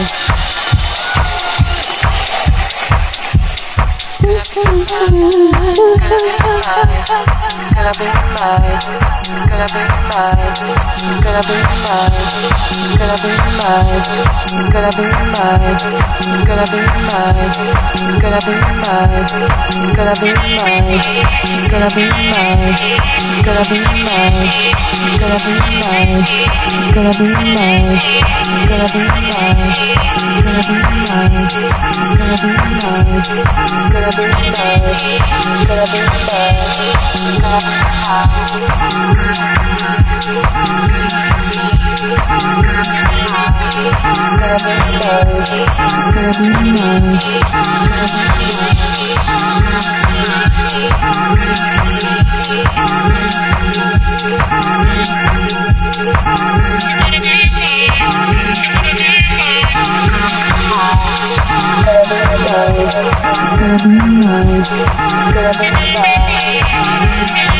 Thank you. Gonna be mine? Gonna be mine? Gonna be mine? Gonna be mine? Gonna be mine? Gonna be mine? Gonna be mine? Gonna be mine? Gonna be mine? Gonna be mine? Gonna be mine? Gonna be mine? Gonna be mine? Gonna be mine? Gonna be mine? Be mine? Be mine? Be mine? Good night. Good night.